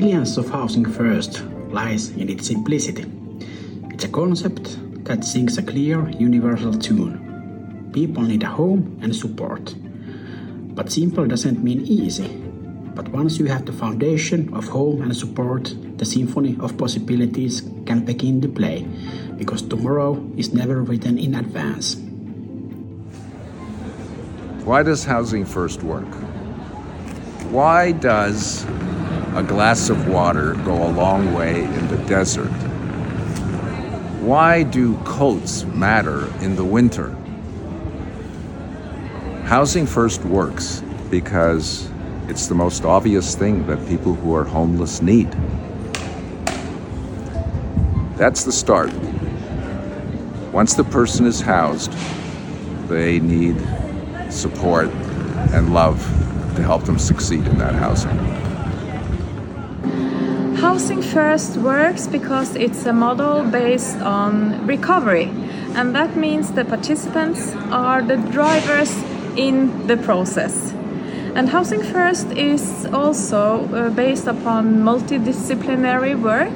essence of Housing First lies in its simplicity. It's a concept that sings a clear, universal tune. People need a home and support. But simple doesn't mean easy. But once you have the foundation of home and support, the symphony of possibilities can begin to play, because tomorrow is never written in advance. Why does Housing First work? Why does a glass of water go a long way in the desert? Why do coats matter in the winter? Housing First works because it's the most obvious thing that people who are homeless need. That's the start. Once the person is housed, they need support and love to help them succeed in that housing. Housing First works because it's a model based on recovery, and that means the participants are the drivers in the process. And Housing First is also uh, based upon multidisciplinary work,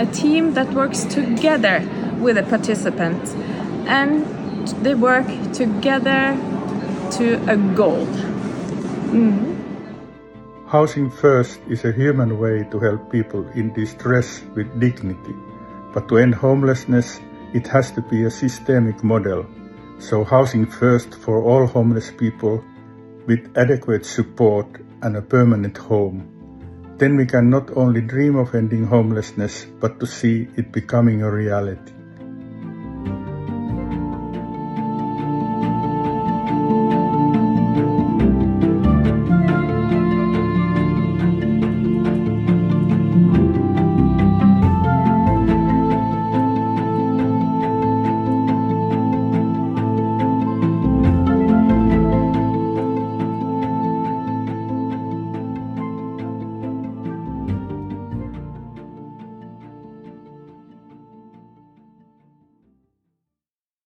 a team that works together with the participant, and they work together to a goal. Mm. Housing First is a human way to help people in distress with dignity. But to end homelessness, it has to be a systemic model. So Housing First for all homeless people with adequate support and a permanent home. Then we can not only dream of ending homelessness, but to see it becoming a reality.